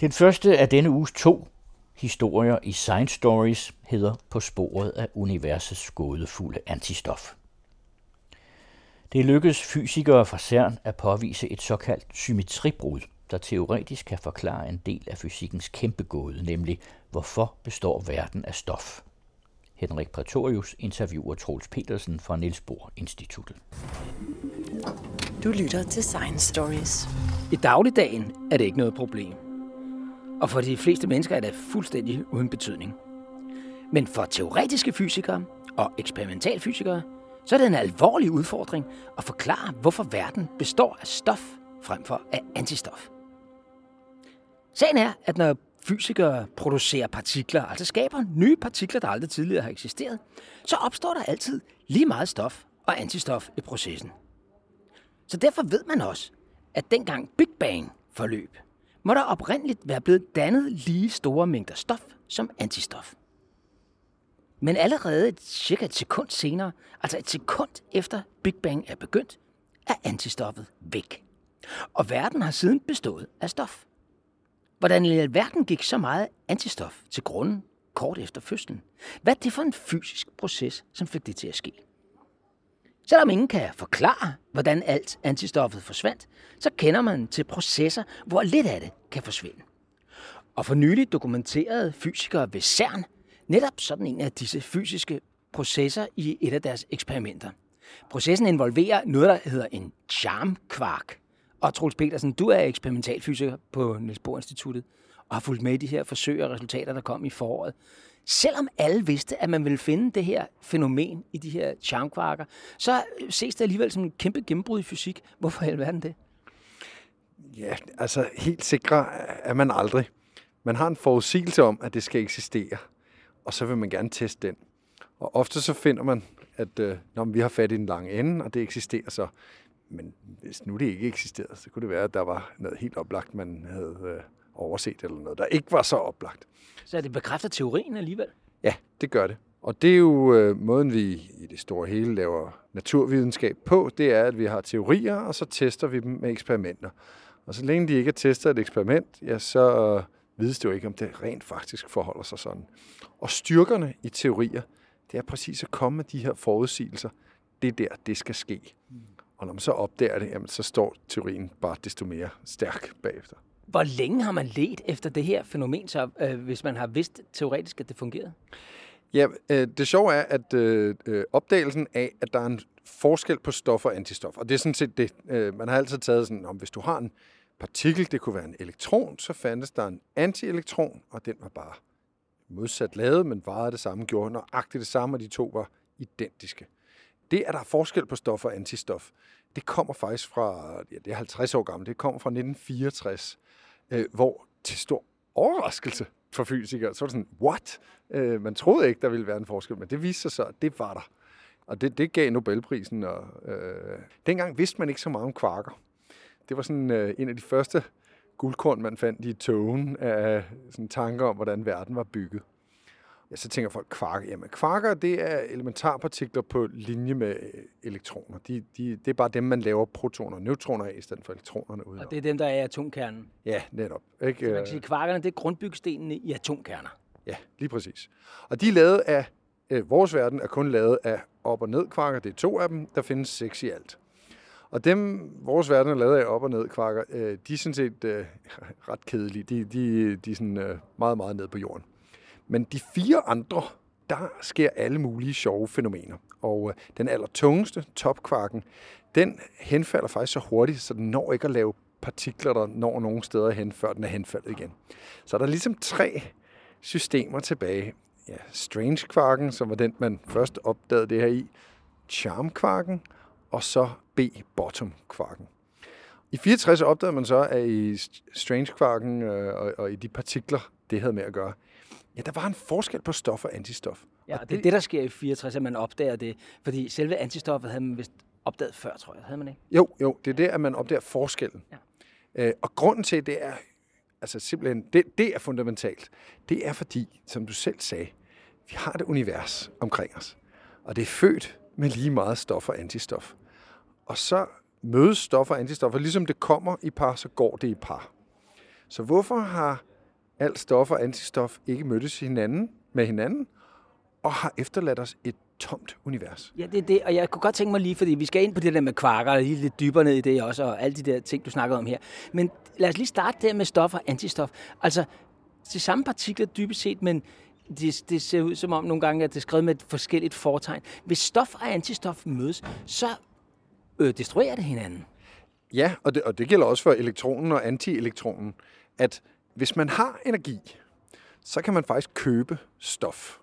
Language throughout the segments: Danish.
Den første af denne uges to historier i Science Stories hedder På sporet af universets gådefulde antistof. Det lykkedes fysikere fra CERN at påvise et såkaldt symmetribrud, der teoretisk kan forklare en del af fysikkens kæmpegåde, nemlig hvorfor består verden af stof. Henrik Pretorius interviewer Troels Petersen fra Niels Bohr Instituttet. Du lytter til Science Stories. I dagligdagen er det ikke noget problem. Og for de fleste mennesker er det fuldstændig uden betydning. Men for teoretiske fysikere og eksperimentalfysikere, så er det en alvorlig udfordring at forklare, hvorfor verden består af stof frem for af antistof. Sagen er, at når fysikere producerer partikler, altså skaber nye partikler, der aldrig tidligere har eksisteret, så opstår der altid lige meget stof og antistof i processen. Så derfor ved man også, at dengang Big Bang forløb, må der oprindeligt være blevet dannet lige store mængder stof som antistof. Men allerede et, cirka et sekund senere, altså et sekund efter Big Bang er begyndt, er antistoffet væk. Og verden har siden bestået af stof. Hvordan i alverden gik så meget antistof til grunden kort efter fødslen? Hvad er det for en fysisk proces, som fik det til at ske? Selvom ingen kan forklare, hvordan alt antistoffet forsvandt, så kender man til processer, hvor lidt af det kan forsvinde. Og for nylig dokumenterede fysikere ved CERN netop sådan en af disse fysiske processer i et af deres eksperimenter. Processen involverer noget, der hedder en charmkvark. Og Troels Petersen, du er eksperimentalfysiker på Niels Bohr Instituttet og har fulgt med i de her forsøg og resultater, der kom i foråret. Selvom alle vidste, at man ville finde det her fænomen i de her charmkvarker, så ses det alligevel som en kæmpe gennembrud i fysik. Hvorfor i alverden det? Ja, altså helt sikre er man aldrig. Man har en forudsigelse om, at det skal eksistere, og så vil man gerne teste den. Og ofte så finder man, at øh, når vi har fat i den lange ende, og det eksisterer så. Men hvis nu det ikke eksisterede, så kunne det være, at der var noget helt oplagt, man havde øh, overset, eller noget, der ikke var så oplagt. Så det bekræfter teorien alligevel? Ja, det gør det. Og det er jo øh, måden, vi i det store hele laver naturvidenskab på, det er, at vi har teorier, og så tester vi dem med eksperimenter. Og så længe de ikke er testet et eksperiment, ja, så øh, vides det jo ikke, om det rent faktisk forholder sig sådan. Og styrkerne i teorier, det er præcis at komme med de her forudsigelser. Det er der, det skal ske. Og når man så opdager det, jamen, så står teorien bare desto mere stærk bagefter. Hvor længe har man let efter det her fænomen, så, øh, hvis man har vidst teoretisk, at det fungerede? Ja, øh, det sjove er, at øh, øh, opdagelsen af, at der er en forskel på stof og antistof, og det er sådan set det, øh, man har altid taget sådan, om hvis du har en partikel, det kunne være en elektron, så fandtes der en antielektron, og den var bare modsat lavet, men vejede det samme, gjorde nøjagtigt det samme, og de to var identiske. Det, at der er forskel på stof og antistof, det kommer faktisk fra, ja, det er 50 år gammelt, det kommer fra 1964, øh, hvor til stor overraskelse for fysikere, så var det sådan, what? Øh, man troede ikke, der ville være en forskel, men det viste sig så, at det var der. Og det, det gav Nobelprisen. Og, øh, dengang vidste man ikke så meget om kvarker. Det var sådan øh, en af de første guldkorn, man fandt i togen af sådan tanker om, hvordan verden var bygget. Ja, så tænker folk, kvarker. Jamen, kvarker, det er elementarpartikler på linje med øh, elektroner. De, de, det er bare dem, man laver protoner og neutroner af, i stedet for elektronerne ud. Og det er dem, der er i atomkernen. Ja, netop. Ikke? Så man kan sige, kvarkerne, det er grundbygstenene i atomkerner. Ja, lige præcis. Og de er lavet af, øh, vores verden er kun lavet af op- og ned kvarker. Det er to af dem. Der findes seks i alt. Og dem, vores verden er lavet af op- og ned kvarker, øh, de er sådan set øh, ret kedelige. De, de, de er sådan øh, meget, meget ned på jorden. Men de fire andre, der sker alle mulige sjove fænomener. Og øh, den allertungeste, topkvarken, den henfalder faktisk så hurtigt, så den når ikke at lave partikler, der når nogen steder hen, før den er henfaldet igen. Så er der ligesom tre systemer tilbage. Ja, Strange-kvarken, som var den, man først opdagede det her i. Charm-kvarken, og så B-bottom-kvarken. I 64 opdagede man så, at i Strange-kvarken øh, og, og i de partikler, det havde med at gøre, ja, der var en forskel på stof og antistof. Ja, og det, det er det, der sker i 64, at man opdager det. Fordi selve antistoffet havde man vist opdaget før, tror jeg. Havde man ikke? Jo, jo, det er det, at man opdager forskellen. Ja. Øh, og grunden til, det er, altså simpelthen, det, det er fundamentalt. Det er fordi, som du selv sagde, vi har det univers omkring os. Og det er født med lige meget stof og antistof. Og så mødes stof og antistoffer, ligesom det kommer i par, så går det i par. Så hvorfor har alt stof og antistof ikke mødtes hinanden med hinanden, og har efterladt os et tomt univers? Ja, det er det, og jeg kunne godt tænke mig lige, fordi vi skal ind på det der med kvarker, og lige lidt dybere ned i det også, og alle de der ting, du snakkede om her. Men lad os lige starte der med stof og antistof. Altså, de samme partikler dybest set, men det, det ser ud som om nogle gange, at det er skrevet med et forskelligt fortegn. Hvis stof og antistof mødes, så øh, destruerer det hinanden. Ja, og det, og det gælder også for elektronen og antielektronen, at hvis man har energi, så kan man faktisk købe stof.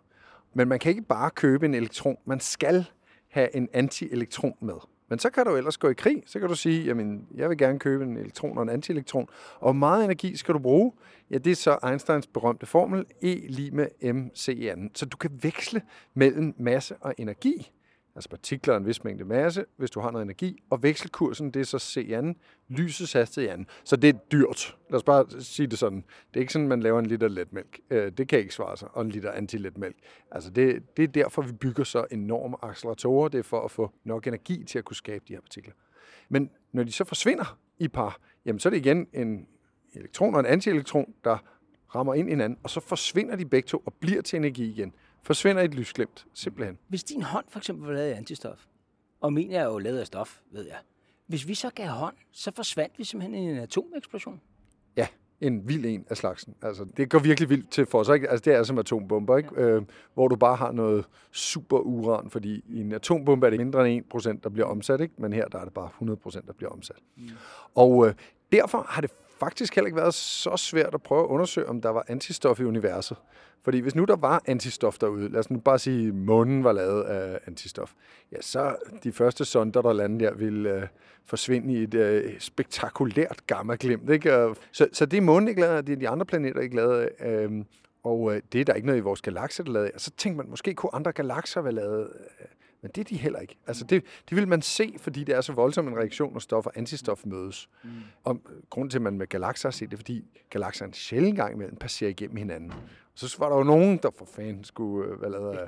Men man kan ikke bare købe en elektron. Man skal have en antielektron med. Men så kan du ellers gå i krig. Så kan du sige, jamen, jeg vil gerne købe en elektron og en antielektron. Og hvor meget energi skal du bruge? Ja, det er så Einsteins berømte formel, E lige med mc i anden. Så du kan veksle mellem masse og energi. Altså partikler og en vis mængde masse, hvis du har noget energi. Og vekselkursen, det er så C i anden, lysets hastighed i anden. Så det er dyrt. Lad os bare sige det sådan. Det er ikke sådan, man laver en liter letmælk. Øh, det kan ikke svare sig. Og en liter antiletmælk. Altså det, det er derfor, vi bygger så enorme acceleratorer. Det er for at få nok energi til at kunne skabe de her partikler. Men når de så forsvinder i par, jamen så er det igen en elektron og en antielektron, der rammer ind i hinanden, og så forsvinder de begge to og bliver til energi igen forsvinder i et lysglimt, simpelthen. Hvis din hånd for eksempel var lavet af antistof, og min er jo lavet af stof, ved jeg. Hvis vi så gav hånd, så forsvandt vi simpelthen i en atomeksplosion. Ja, en vild en af slagsen. Altså, det går virkelig vildt til for os. Ikke? Altså, det er som atombomber, ikke? Ja. Øh, hvor du bare har noget super uran, fordi i en atombombe er det mindre end 1%, der bliver omsat, ikke? men her der er det bare 100%, der bliver omsat. Mm. Og øh, derfor har det faktisk heller ikke været så svært at prøve at undersøge, om der var antistof i universet. Fordi hvis nu der var antistof derude, lad os nu bare sige, at månen var lavet af antistof, ja, så de første sonder, der landede der, ville øh, forsvinde i et øh, spektakulært gamma-glimt. Ikke? Så, så det er månen ikke lavet af, det er de andre planeter ikke lavet af. Øh, og øh, det er der ikke noget i vores galakse, der er lavet af. Så tænkte man, måske kunne andre galakser være lavet af men det er de heller ikke. Altså det, det vil man se, fordi det er så voldsom en reaktion, når stof og antistof mødes. Mm. Og grunden til, at man med galakser har set det, er, fordi galakser en sjældent gang imellem passerer igennem hinanden. Og så var der jo nogen, der for fanden skulle øh, være lavet af...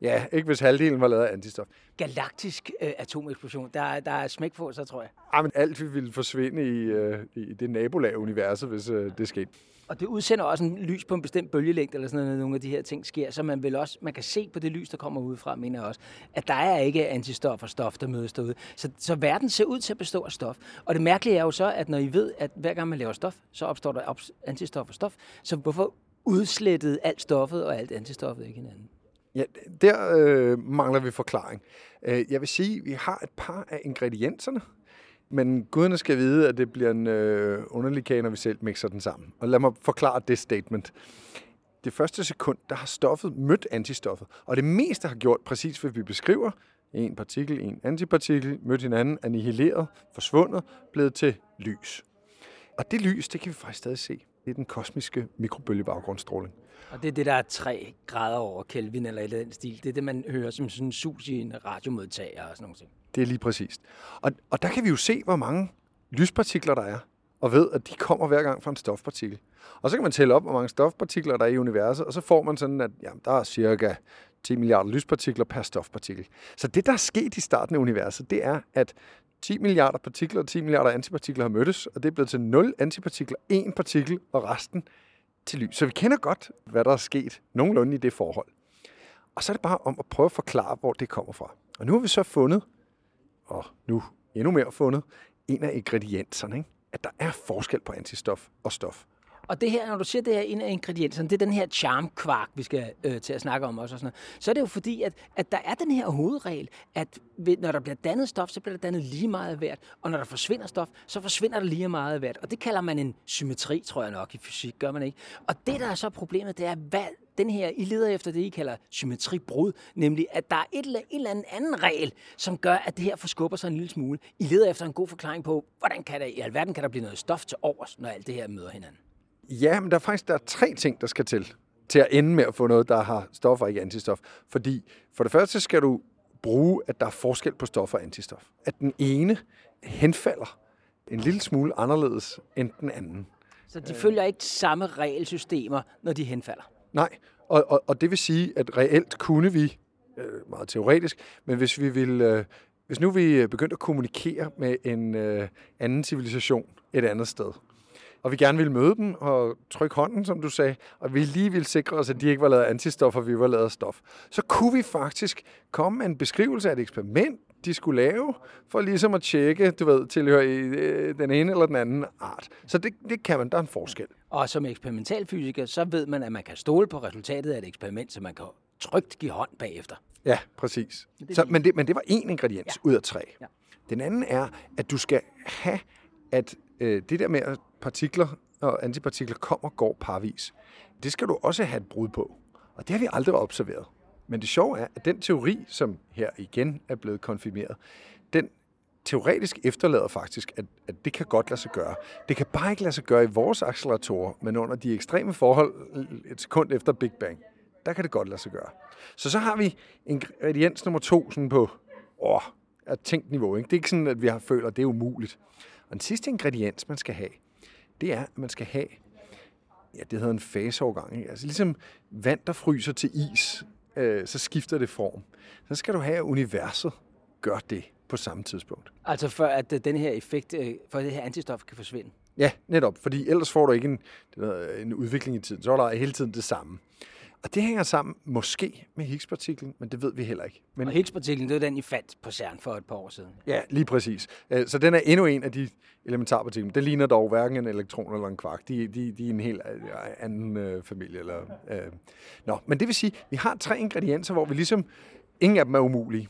Ja, ikke hvis halvdelen var lavet af antistof. Galaktisk øh, atomeksplosion, der, der er smæk på, så tror jeg. Ja, men alt ville forsvinde i, øh, i det nabolag universet, hvis øh, det skete. Og det udsender også en lys på en bestemt bølgelængde, eller sådan noget, nogle af de her ting sker, så man vil også, man kan se på det lys, der kommer udefra, mener jeg også, at der er ikke antistof og stof, der mødes derude. Så, så verden ser ud til at bestå af stof. Og det mærkelige er jo så, at når I ved, at hver gang man laver stof, så opstår der antistof og stof. Så hvorfor udslettede alt stoffet og alt antistoffet ikke hinanden? Ja, der øh, mangler vi forklaring. Øh, jeg vil sige, at vi har et par af ingredienserne, men guderne skal vide, at det bliver en øh, underlig kage, når vi selv mixer den sammen. Og lad mig forklare det statement. Det første sekund, der har stoffet mødt antistoffet. Og det meste har gjort præcis, hvad vi beskriver. En partikel, en antipartikel, mødt hinanden, annihileret, forsvundet, blevet til lys. Og det lys, det kan vi faktisk stadig se. Det er den kosmiske mikrobølgebaggrundsstråling. Og det er det, der er 3 grader over Kelvin eller et eller andet stil. Det er det, man hører som sådan en sus i en radiomodtager og sådan noget. Det er lige præcis. Og, og der kan vi jo se, hvor mange lyspartikler der er, og ved, at de kommer hver gang fra en stofpartikel. Og så kan man tælle op, hvor mange stofpartikler der er i universet, og så får man sådan, at jamen, der er cirka 10 milliarder lyspartikler per stofpartikel. Så det, der er sket i starten af universet, det er, at 10 milliarder partikler og 10 milliarder antipartikler har mødtes, og det er blevet til 0 antipartikler, 1 partikel, og resten til lys. Så vi kender godt, hvad der er sket nogenlunde i det forhold. Og så er det bare om at prøve at forklare, hvor det kommer fra. Og nu har vi så fundet, og nu endnu mere fundet, en af ingredienserne, ikke? at der er forskel på antistof og stof. Og det her, når du siger, det er en af ingredienserne, det er den her charm-kvark, vi skal øh, til at snakke om også. Og sådan noget. Så er det jo fordi, at, at der er den her hovedregel, at når der bliver dannet stof, så bliver der dannet lige meget værd. Og når der forsvinder stof, så forsvinder der lige meget værd. Og det kalder man en symmetri, tror jeg nok, i fysik, gør man ikke? Og det, der er så problemet, det er, hvad den her, I leder efter det, I kalder symmetribrud, nemlig at der er et eller, en eller anden anden regel, som gør, at det her forskubber sig en lille smule. I leder efter en god forklaring på, hvordan kan der i alverden kan der blive noget stof til overs, når alt det her møder hinanden. Ja, men der er faktisk der er tre ting, der skal til, til at ende med at få noget, der har stof og ikke antistof. Fordi for det første skal du bruge, at der er forskel på stof og antistof. At den ene henfalder en lille smule anderledes end den anden. Så de følger ikke samme regelsystemer, når de henfalder? Nej, og, og, og det vil sige, at reelt kunne vi, øh, meget teoretisk, men hvis vi vil, øh, hvis nu vi begyndte at kommunikere med en øh, anden civilisation et andet sted, og vi gerne ville møde dem og trykke hånden, som du sagde, og vi lige ville sikre os, at de ikke var lavet antistoffer, vi var lavet stof, så kunne vi faktisk komme med en beskrivelse af et eksperiment, de skulle lave, for ligesom at tjekke, du ved, tilhører i øh, den ene eller den anden art. Så det, det kan man, der er en forskel. Og som eksperimentalfysiker, så ved man, at man kan stole på resultatet af et eksperiment, så man kan trygt give hånd bagefter. Ja, præcis. Så, men, det, men det var én ingrediens ja. ud af tre. Ja. Den anden er, at du skal have, at øh, det der med, at partikler og antipartikler kommer og går parvis, det skal du også have et brud på. Og det har vi aldrig observeret. Men det sjove er, at den teori, som her igen er blevet konfirmeret, den teoretisk efterlader faktisk, at, at det kan godt lade sig gøre. Det kan bare ikke lade sig gøre i vores acceleratorer, men under de ekstreme forhold et sekund efter Big Bang, der kan det godt lade sig gøre. Så så har vi ingrediens nummer to sådan på åh, at tænkt niveau. Ikke? Det er ikke sådan, at vi har føler, at det er umuligt. Og den sidste ingrediens, man skal have, det er, at man skal have, ja, det hedder en faseovergang. Ikke? Altså ligesom vand, der fryser til is, øh, så skifter det form. Så skal du have, at universet gør det på samme tidspunkt. Altså for at øh, den her effekt, øh, for at det her antistof kan forsvinde. Ja, netop. Fordi ellers får du ikke en, en udvikling i tiden. Så er der hele tiden det samme. Og det hænger sammen måske med Higgs-partiklen, men det ved vi heller ikke. Men, Og Higgs-partiklen, det var den, I fandt på CERN for et par år siden. Ja, lige præcis. Øh, Så den er endnu en af de elementarpartikler. Den ligner dog hverken en elektron eller en kvark. De, de, de er en helt øh, anden øh, familie. Eller, øh. Nå, men det vil sige, vi har tre ingredienser, hvor vi ligesom, ingen af dem er umulige.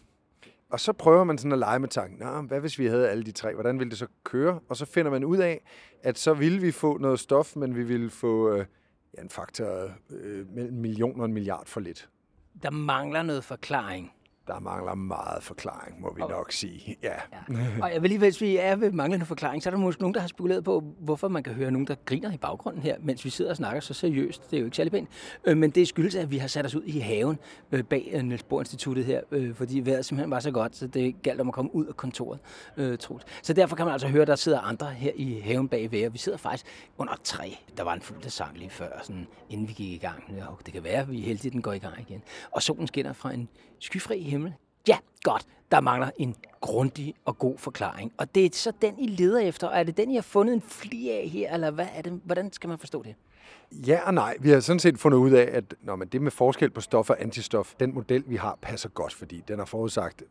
Og så prøver man sådan at lege med tanken, Nå, hvad hvis vi havde alle de tre, hvordan ville det så køre? Og så finder man ud af, at så ville vi få noget stof, men vi ville få øh, ja, en faktor øh, mellem en million og en milliard for lidt. Der mangler noget forklaring. Der mangler meget forklaring, må vi nok sige. Ja. Ja. Og jeg vil lige, hvis vi er ved manglende forklaring, så er der måske nogen, der har spekuleret på, hvorfor man kan høre nogen, der griner i baggrunden her, mens vi sidder og snakker så seriøst. Det er jo ikke særlig pænt. Øh, Men det skyldes, at vi har sat os ud i haven øh, bag øh, Niels Bohr Instituttet her, fordi vejret simpelthen var så godt, så det galt om at komme ud af kontoret, Troels. Så derfor kan man altså høre, at der sidder andre her i haven bagved, og vi sidder faktisk under træ. Der var en fugl, der sang lige før, sådan, inden vi gik i gang. Ja, det kan være, at vi er heldige, at den går i gang igen. Og solen skinner fra en skyfri himmel. Ja, godt. Der mangler en grundig og god forklaring. Og det er så den, I leder efter. Og er det den, I har fundet en fli af her, eller hvad er det? hvordan skal man forstå det? Ja og nej. Vi har sådan set fundet ud af, at når man det med forskel på stof og antistof, den model, vi har, passer godt, fordi den har forudsagt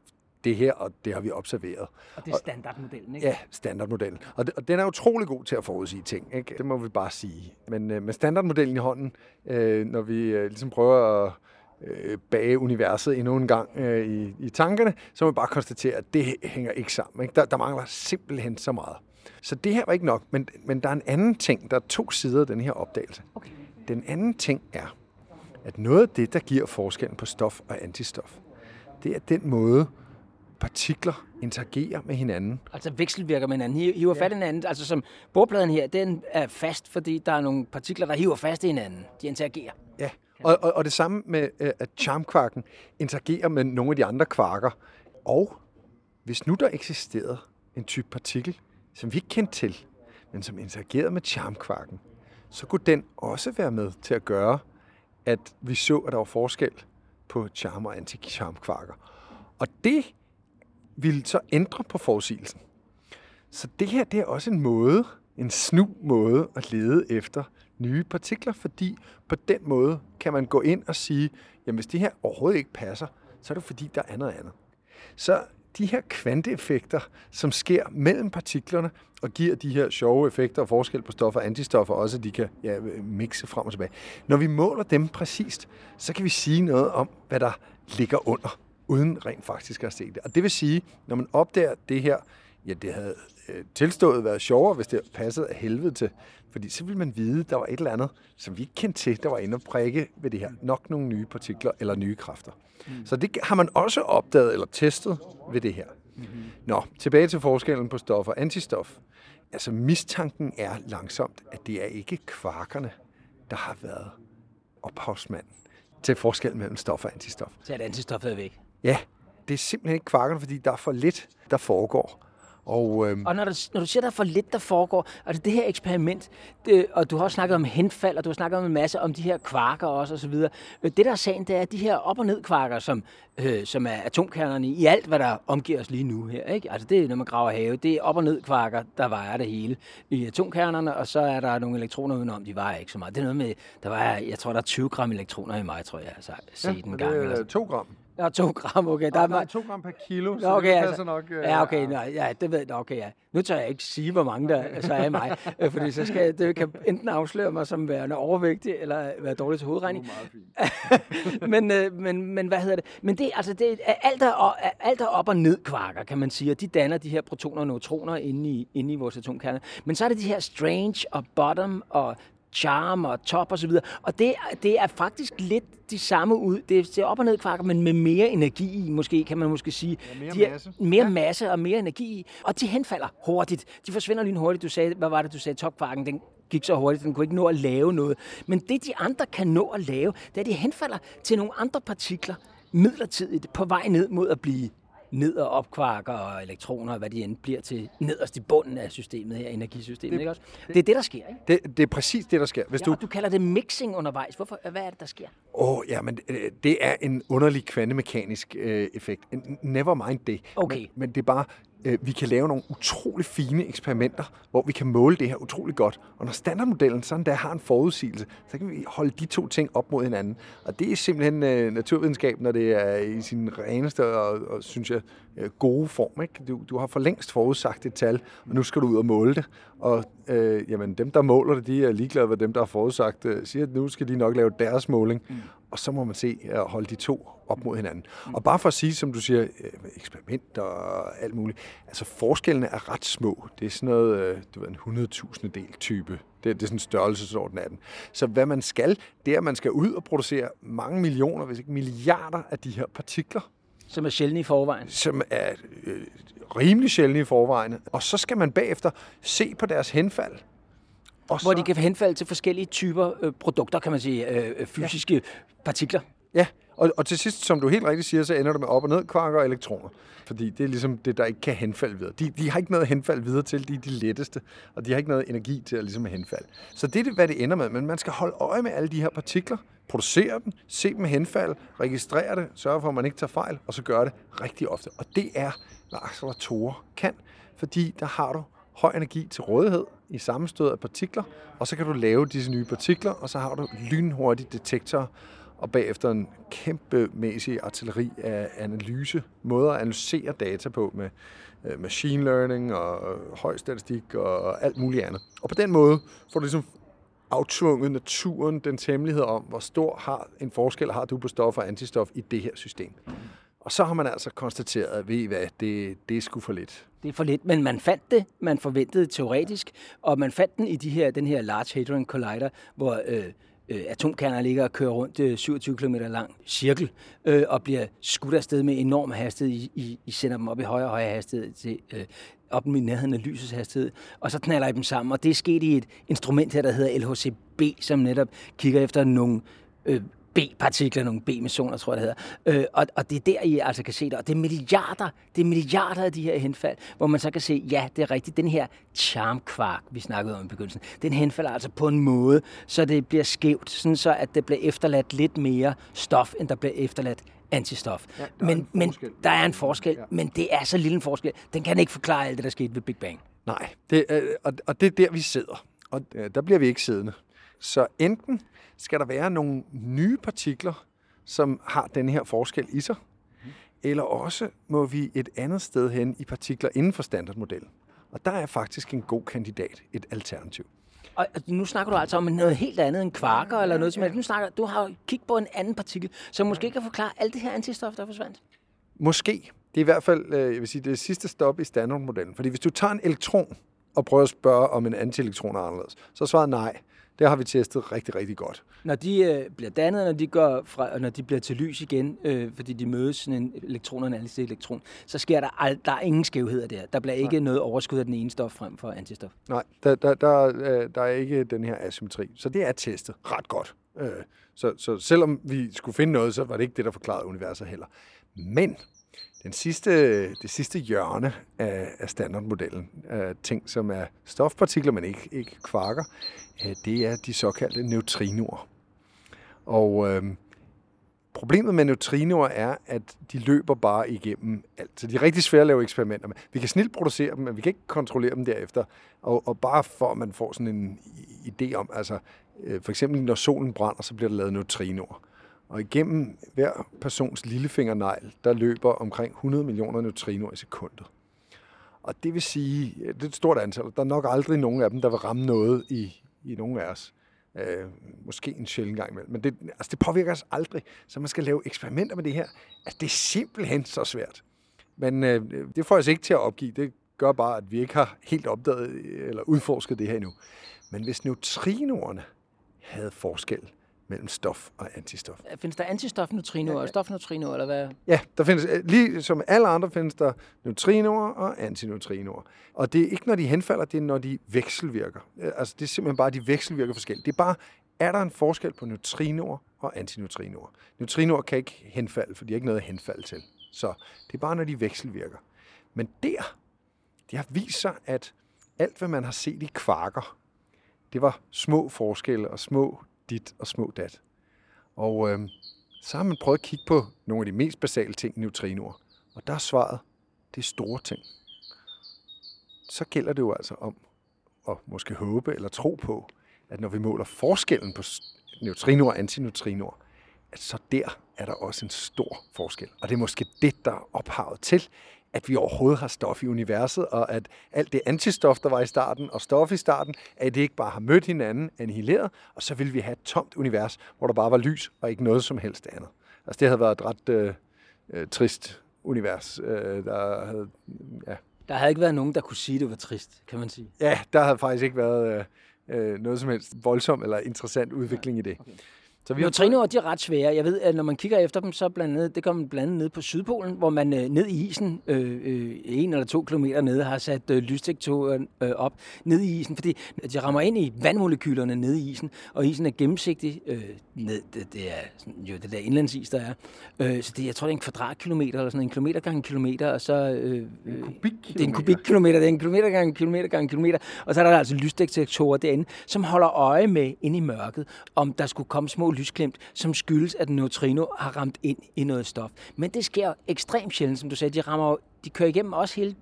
det her, og det har vi observeret. Og det er standardmodellen, ikke? Ja, standardmodellen. Og, og den er utrolig god til at forudsige ting, ikke? det må vi bare sige. Men øh, med standardmodellen i hånden, øh, når vi øh, ligesom prøver at øh, bage universet endnu en gang øh, i, i tankerne, så vi bare konstatere, at det hænger ikke sammen. Ikke? Der, der mangler simpelthen så meget. Så det her var ikke nok, men, men der er en anden ting. Der er to sider af den her opdagelse. Okay. Den anden ting er, at noget af det, der giver forskellen på stof og antistof, det er den måde, partikler interagerer med hinanden. Altså vekselvirker med hinanden, Hi- hiver fat i hinanden. Altså som bordpladen her, den er fast, fordi der er nogle partikler, der hiver fast i hinanden. De interagerer. Ja, og, og, og det samme med, øh, at charmkvarken interagerer med nogle af de andre kvarker. Og hvis nu der eksisterede en type partikel, som vi ikke kendte til, men som interagerede med charmkvarken, så kunne den også være med til at gøre, at vi så, at der var forskel på charm og anti-charmkvarker. Og det ville så ændre på forudsigelsen. Så det her det er også en måde, en snu måde at lede efter nye partikler, fordi på den måde kan man gå ind og sige, jamen hvis det her overhovedet ikke passer, så er det fordi, der er noget andet. Så de her kvanteeffekter, som sker mellem partiklerne og giver de her sjove effekter og forskel på stoffer og antistoffer, også de kan ja, mixe frem og tilbage. Når vi måler dem præcist, så kan vi sige noget om, hvad der ligger under, uden rent faktisk at se det. Og det vil sige, når man opdager det her, ja, det havde øh, tilstået været sjovere, hvis det passede af helvede til, fordi så ville man vide, at der var et eller andet, som vi ikke kendte til, der var inde og prikke ved det her. Nok nogle nye partikler eller nye kræfter. Mm. Så det har man også opdaget eller testet ved det her. Mm-hmm. Nå, tilbage til forskellen på stof og antistof. Altså mistanken er langsomt, at det er ikke kvarkerne, der har været ophavsmand til forskellen mellem stof og antistof. Så er det antistoffet væk. Ja, det er simpelthen ikke kvarkerne, fordi der er for lidt, der foregår. Og, øhm, Og når du, når du siger, der er for lidt, der foregår, altså det her eksperiment, det, og du har også snakket om henfald, og du har snakket om en masse om de her kvarker også, og så videre. Øh, Det der er sagen, det er, at de her op- og ned kvarker, som, øh, som er atomkernerne i alt, hvad der omgiver os lige nu her, ikke? Altså det er, når man graver have, det er op- og ned kvarker, der vejer det hele i atomkernerne, og så er der nogle elektroner udenom, de vejer ikke så meget. Det er noget med, der vejer, jeg tror, der er 20 gram elektroner i mig, tror jeg, set ja, en men gang. det er sådan. to gram. Der er to gram, okay. Der Der er, er meget- to gram per kilo, så Nå, okay, det altså, passer nok. øh, ja, okay, nå, ja, det ved jeg, okay, ja. Nu tør jeg ikke sige, hvor mange der så er i mig, øh, fordi så skal det kan enten afsløre mig som værende overvægtig, eller være dårlig til hovedregning. men, øh, men, men hvad hedder det? Men det, altså, det er alt er, o- er- alt er op og ned kvarker, kan man sige, og de danner de her protoner og neutroner inde i, inde i vores atomkerne. Men så er det de her strange og bottom og charm og top og så videre. Og det, det er faktisk lidt de samme ud. Det er op og ned kvarker, men med mere energi i, måske kan man måske sige. Ja, mere de masse. Mere ja. masse og mere energi i. Og de henfalder hurtigt. De forsvinder lynhurtigt. Du sagde, hvad var det, du sagde? Topkvarken, den gik så hurtigt, den kunne ikke nå at lave noget. Men det, de andre kan nå at lave, det er, at de henfalder til nogle andre partikler midlertidigt på vej ned mod at blive ned- og opkvarker og elektroner, og hvad de end bliver til nederst i bunden af systemet her, energisystemet. Det, ikke også? det er det, der sker, ikke? Det, det er præcis det, der sker. Hvis Ja, du du kalder det mixing undervejs. Hvorfor, hvad er det, der sker? Åh, oh, ja, men øh, det er en underlig kvantemekanisk øh, effekt. Never mind det. Okay. Men, men det er bare, øh, vi kan lave nogle utrolig fine eksperimenter, hvor vi kan måle det her utrolig godt. Og når standardmodellen sådan der har en forudsigelse, så kan vi holde de to ting op mod hinanden. Og det er simpelthen øh, naturvidenskab, når det er i sin reneste og, og synes jeg, øh, gode form. Ikke? Du, du har for længst forudsagt et tal, og nu skal du ud og måle det. Og øh, jamen, dem, der måler det, de er ligeglade med dem, der har forudsagt det. Siger, at nu skal de nok lave deres måling. Mm. Og så må man se at holde de to op mod hinanden. Mm. Og bare for at sige, som du siger, øh, eksperimenter og alt muligt. Altså forskellene er ret små. Det er sådan noget, øh, du ved, en 100.000 del type. Det, det er sådan en størrelsesorden af den. Så hvad man skal, det er, at man skal ud og producere mange millioner, hvis ikke milliarder af de her partikler, Som er sjældne i forvejen. som er øh, rimelig sjældne i forvejen. Og så skal man bagefter se på deres henfald. Og Hvor så, de kan henfalde til forskellige typer øh, produkter, kan man sige, øh, øh, fysiske ja. partikler. Ja, og, og til sidst, som du helt rigtigt siger, så ender det med op- og ned kvarker og elektroner. Fordi det er ligesom det, der ikke kan henfalde videre. De, de har ikke noget henfald videre til, de er de letteste, og de har ikke noget energi til at ligesom henfalde. Så det er det, hvad det ender med. Men man skal holde øje med alle de her partikler, producere dem, se dem henfalde, registrere det, sørge for, at man ikke tager fejl, og så gøre det rigtig ofte. Og det er, hvad acceleratorer kan, fordi der har du høj energi til rådighed i sammenstød af partikler, og så kan du lave disse nye partikler, og så har du lynhurtige detektorer, og bagefter en kæmpemæssig artilleri af analyse, måder at analysere data på med øh, machine learning og høj statistik og alt muligt andet. Og på den måde får du ligesom aftvunget naturen den hemmelighed om, hvor stor har en forskel har du på stof og antistof i det her system. Og så har man altså konstateret, at ved I hvad, det, det er sgu for lidt. Det er for lidt, men man fandt det, man forventede teoretisk, og man fandt den i de her, den her Large Hadron Collider, hvor øh, øh, atomkerner ligger og kører rundt øh, 27 km lang cirkel, øh, og bliver skudt afsted med enorm hastighed. I, I, I sender dem op i højere og højere hastighed til øh, op i nærheden af lysets hastighed, og så knaller I dem sammen, og det er sket i et instrument her, der hedder LHCb, som netop kigger efter nogle øh, B-partikler, nogle B-missioner, tror jeg, det hedder. Øh, og, og det er der, I altså kan se det. Og det er milliarder, det er milliarder af de her henfald, hvor man så kan se, ja, det er rigtigt, den her charmkvark, vi snakkede om i begyndelsen, den henfalder altså på en måde, så det bliver skævt, sådan så at det bliver efterladt lidt mere stof, end der bliver efterladt antistof. Ja, der er men, en men forskel. der er en forskel, Ja. men det er så lille en forskel. Den kan ikke forklare alt det, der skete ved Big Bang. Nej, det, øh, og, og det er der, vi sidder. Og øh, der bliver vi ikke siddende. Så enten skal der være nogle nye partikler, som har den her forskel i sig, eller også må vi et andet sted hen i partikler inden for standardmodellen. Og der er faktisk en god kandidat, et alternativ. Og nu snakker du altså om noget helt andet end kvarker eller noget som helst. Nu snakker du har kigget på en anden partikel, som måske kan forklare alt det her antistof, der forsvandt. Måske. Det er i hvert fald, øh, jeg vil sige, det sidste stop i standardmodellen. Fordi hvis du tager en elektron og prøver at spørge, om en antielektron er anderledes, så er svaret nej. Det har vi testet rigtig, rigtig godt. Når de øh, bliver dannet, når de går fra, og når de bliver til lys igen, øh, fordi de mødes sådan en elektron og en elektron, så sker der, ald- der er ingen skævheder der. Der bliver ikke noget overskud af den ene stof frem for antistof. Nej, der, der, der, øh, der er ikke den her asymmetri. Så det er testet ret godt. Øh, Så, så selvom vi skulle finde noget, så var det ikke det, der forklarede universet heller. Men den sidste, det sidste hjørne af, af standardmodellen, af ting, som er stofpartikler, men ikke, ikke kvarker, øh, det er de såkaldte neutrinoer. Og øh, problemet med neutrinoer er, at de løber bare igennem alt. Så de er rigtig svære at lave eksperimenter med. Vi kan snilt producere dem, men vi kan ikke kontrollere dem derefter. Og, og bare for, at man får sådan en idé om, altså øh, for eksempel når solen brænder, så bliver der lavet neutrinoer. Og igennem hver persons lillefingernegl, der løber omkring 100 millioner neutrinoer i sekundet. Og det vil sige, det er et stort antal. Der er nok aldrig nogen af dem, der vil ramme noget i, i nogen af os. Øh, måske en sjældent gang imellem. Men det, altså det påvirker os aldrig. Så man skal lave eksperimenter med det her. Altså det er simpelthen så svært. Men øh, det får jeg ikke til at opgive. Det gør bare, at vi ikke har helt opdaget eller udforsket det her endnu. Men hvis neutrinoerne havde forskel, mellem stof og antistof. Findes der antistofneutrinoer og stofneutrinoer, eller hvad? Ja, der findes, lige som alle andre findes der neutrinoer og antineutrinoer. Og det er ikke, når de henfalder, det er, når de vekselvirker. Altså, det er simpelthen bare, de vekselvirker forskelligt. Det er bare, er der en forskel på neutrinoer og antineutrinoer? Neutrinoer kan ikke henfalde, for de har ikke noget at henfalde til. Så det er bare, når de vekselvirker. Men der, det har vist sig, at alt, hvad man har set i kvarker, det var små forskelle og små dit og små dat. Og øh, så har man prøvet at kigge på nogle af de mest basale ting i neutrinoer. Og der er svaret, det er store ting. Så gælder det jo altså om at måske håbe eller tro på, at når vi måler forskellen på neutrinoer og antineutrinoer, at så der er der også en stor forskel. Og det er måske det, der er ophavet til, at vi overhovedet har stof i universet, og at alt det antistof, der var i starten, og stof i starten, at det ikke bare har mødt hinanden, annihileret, og så ville vi have et tomt univers, hvor der bare var lys, og ikke noget som helst andet. Altså det havde været et ret øh, øh, trist univers, øh, der havde, ja. Der havde ikke været nogen, der kunne sige, at det var trist, kan man sige. Ja, der havde faktisk ikke været øh, øh noget som helst voldsom eller interessant udvikling okay. i det. Så vi Neutrinoer, de er ret svære. Jeg ved, at når man kigger efter dem, så blandt andet, det kommer blandt andet ned på Sydpolen, hvor man øh, ned i isen, øh, øh, en eller to kilometer nede, har sat øh, lysdetektorer øh, op ned i isen, fordi de rammer ind i vandmolekylerne nede i isen, og isen er gennemsigtig. Øh, ned, det, det, er sådan, jo det der indlandsis, der er. Øh, så det, jeg tror, det er en kvadratkilometer, eller sådan en kilometer gange en kilometer, og så... Øh, en øh, kubikkilometer. Det er en kubikkilometer, det er en kilometer gange en kilometer gange en kilometer, og så er der altså lysdetektorer derinde, som holder øje med ind i mørket, om der skulle komme små lysklemt, som skyldes, at en neutrino har ramt ind i noget stof. Men det sker ekstremt sjældent, som du sagde. De, rammer, de kører igennem også hele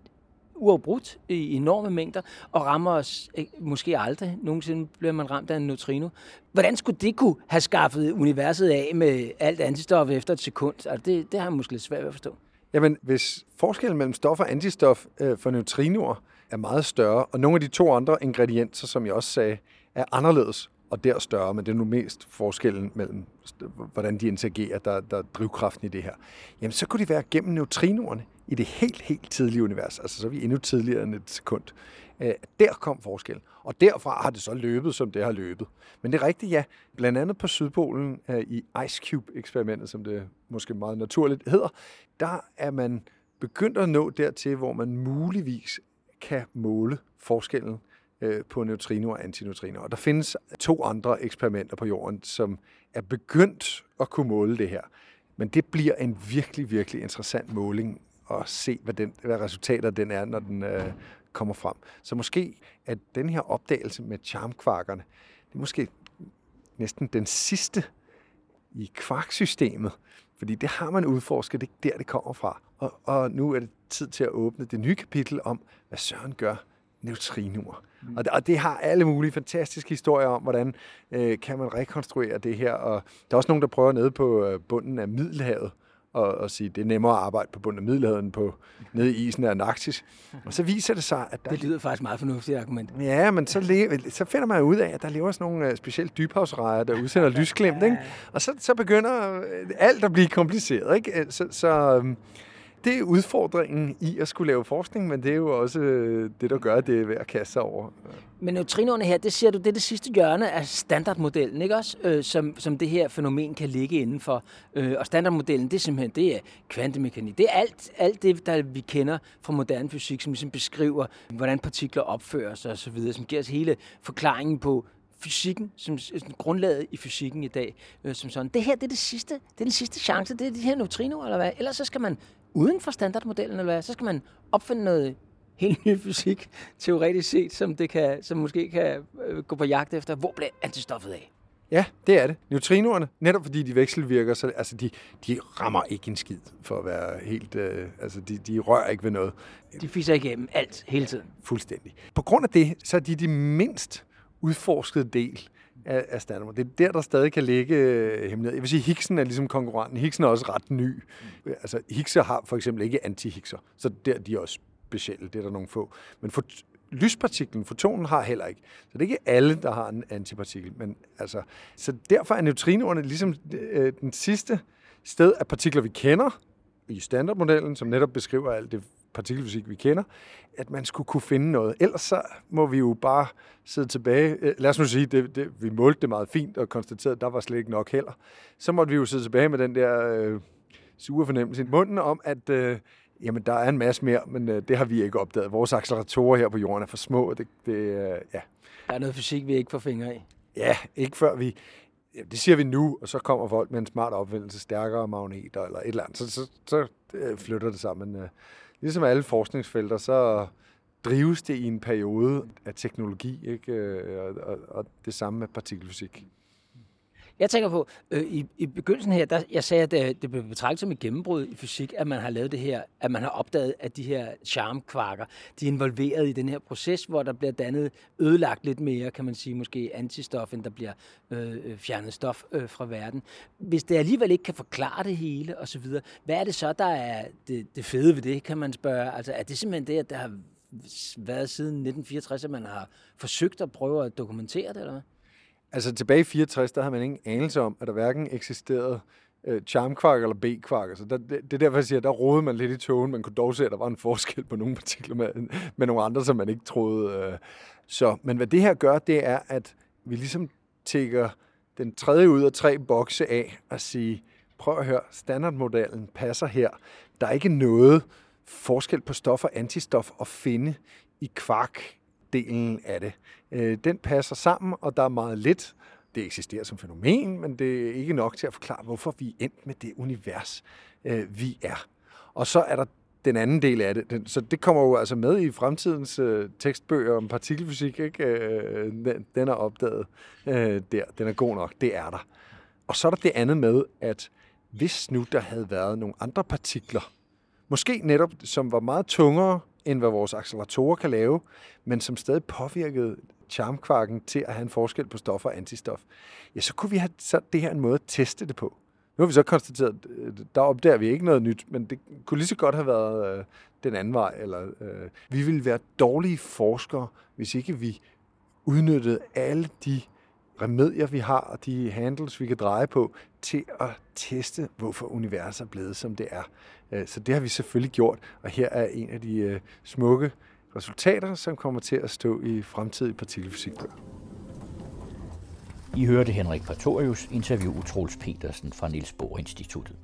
uafbrudt i enorme mængder, og rammer os eh, måske aldrig. Nogensinde bliver man ramt af en neutrino. Hvordan skulle det kunne have skaffet universet af med alt antistof efter et sekund? Altså det, det har jeg måske lidt svært ved at forstå. Jamen, hvis forskellen mellem stof og antistof øh, for neutrinoer er meget større, og nogle af de to andre ingredienser, som jeg også sagde, er anderledes, og der større, men det er nu mest forskellen mellem, hvordan de interagerer, der, der er drivkraften i det her. Jamen, så kunne de være gennem neutrinoerne i det helt, helt tidlige univers. Altså, så er vi endnu tidligere end et sekund. Øh, der kom forskellen. Og derfra har det så løbet, som det har løbet. Men det er rigtigt, ja. Blandt andet på Sydpolen øh, i Ice Cube-eksperimentet, som det måske meget naturligt hedder, der er man begyndt at nå dertil, hvor man muligvis kan måle forskellen øh, på neutrino og antineutrino. Og der findes to andre eksperimenter på jorden, som er begyndt at kunne måle det her. Men det bliver en virkelig, virkelig interessant måling at se, hvad, den, hvad resultatet den er, når den øh, kommer frem. Så måske at den her opdagelse med charmkvarkerne, det er måske næsten den sidste i kvarksystemet, fordi det har man udforsket, det er der, det kommer fra. Og, og nu er det tid til at åbne det nye kapitel om, hvad Søren gør neutrinoer. Mm. Og, det, og det har alle mulige fantastiske historier om, hvordan øh, kan man rekonstruere det her. Og der er også nogen, der prøver nede på øh, bunden af Middelhavet og, og sige, det er nemmere at arbejde på bunden af Middelhavet end på nede i isen af Antarktis. Og så viser det sig, at der... Det lyder faktisk meget fornuftigt argument. Ja, men så, le- så finder man ud af, at der lever sådan nogle uh, specielt dybhavsrejer, der udsender lysglimt, ikke? Og så, så begynder øh, alt at blive kompliceret, ikke? Så, så um, det er udfordringen i at skulle lave forskning, men det er jo også øh, det, der gør, at det er værd at kaste sig over. Men neutrinoerne her, det siger du, det er det sidste hjørne af standardmodellen, ikke også? Øh, som, som det her fænomen kan ligge indenfor. Øh, og standardmodellen, det er simpelthen det er kvantemekanik. Det er alt, alt det, der vi kender fra moderne fysik, som ligesom beskriver, hvordan partikler opfører sig osv., som giver os hele forklaringen på fysikken, som, grundlaget i fysikken i dag, øh, som sådan. Det her, det er, det sidste, det er den sidste chance, det er de her neutrinoer, eller hvad? Ellers så skal man uden for standardmodellen, eller hvad? Så skal man opfinde noget helt ny fysik, teoretisk set, som, det kan, som måske kan øh, gå på jagt efter. Hvor bliver antistoffet af? Ja, det er det. Neutrinoerne, netop fordi de vekselvirker, så altså de, de rammer ikke en skid, for at være helt... Øh, altså, de, de rører ikke ved noget. De fiser igennem alt, hele tiden. Fuldstændig. På grund af det, så er de de mindst udforskede del af, af standard. Det er der, der stadig kan ligge øh, hemmelighed. Jeg vil sige, Higgsen er ligesom konkurrenten. Higgsen er også ret ny. Mm. Altså, Higgser har for eksempel ikke anti-Higgser, så der de er også specielle. Det er der nogle få. Men for, lyspartiklen, fotonen, har heller ikke. Så det er ikke alle, der har en antipartikel. Men altså, så derfor er neutrinoerne ligesom øh, den sidste sted af partikler, vi kender i standardmodellen, som netop beskriver alt det partikelfysik, vi kender, at man skulle kunne finde noget. Ellers så må vi jo bare sidde tilbage. Øh, lad os nu sige, det, det, vi målte det meget fint og konstaterede, at der var slet ikke nok heller. Så måtte vi jo sidde tilbage med den der øh, sure fornemmelse i munden om, at øh, Jamen, der er en masse mere, men øh, det har vi ikke opdaget. Vores acceleratorer her på jorden er for små. Det, det, øh, ja. Der er noget fysik, vi ikke får fingre i. Ja, ikke før vi... Ja, det siger vi nu, og så kommer folk med en smart opvindelse, stærkere magneter eller et eller andet. Så, så, så øh, flytter det sammen. Øh, ligesom alle forskningsfelter, så drives det i en periode af teknologi, ikke? Øh, og, og, og det samme med partikelfysik. Jeg tænker på, øh, i, i begyndelsen her, der, jeg sagde, at det, det blev betragtet som et gennembrud i fysik, at man har lavet det her, at man har opdaget, at de her charmkvarker, de er involveret i den her proces, hvor der bliver dannet ødelagt lidt mere, kan man sige, måske antistof, end der bliver øh, øh fjernet stof øh, fra verden. Hvis det alligevel ikke kan forklare det hele osv., hvad er det så, der er det, det fede ved det, kan man spørge? Altså, er det simpelthen det, at der har været siden 1964, at man har forsøgt at prøve at dokumentere det, eller hvad? Altså tilbage i 64, der havde man ingen anelse om, at der hverken eksisterede øh, charmkvark eller B-kvark. Altså, der, det, det er derfor, jeg siger, at der rodede man lidt i togen. Man kunne dog se, at der var en forskel på nogle partikler med, med nogle andre, som man ikke troede. Øh. Så, men hvad det her gør, det er, at vi ligesom tækker den tredje ud af tre bokse af og sige, prøv at høre, standardmodellen passer her. Der er ikke noget forskel på stof og antistof at finde i kvark delen af det. Øh, den passer sammen, og der er meget lidt. Det eksisterer som fænomen, men det er ikke nok til at forklare, hvorfor vi er endt med det univers, øh, vi er. Og så er der den anden del af det. Så det kommer jo altså med i fremtidens øh, tekstbøger om partikelfysik. Ikke? Øh, den, den er opdaget øh, der. Den er god nok. Det er der. Og så er der det andet med, at hvis nu der havde været nogle andre partikler, måske netop som var meget tungere end hvad vores acceleratorer kan lave, men som stadig påvirkede charmkvarken til at have en forskel på stof og antistof, ja, så kunne vi have sat det her en måde at teste det på. Nu har vi så konstateret, at der opdager vi ikke noget nyt, men det kunne lige så godt have været øh, den anden vej. Eller, øh, vi ville være dårlige forskere, hvis ikke vi udnyttede alle de remedier, vi har, og de handles, vi kan dreje på, til at teste, hvorfor universet er blevet, som det er. Øh, så det har vi selvfølgelig gjort, og her er en af de øh, smukke resultater, som kommer til at stå i fremtidige partikelfysikbøger. I hørte Henrik Pretorius interviewe Troels Petersen fra Niels Bohr Instituttet.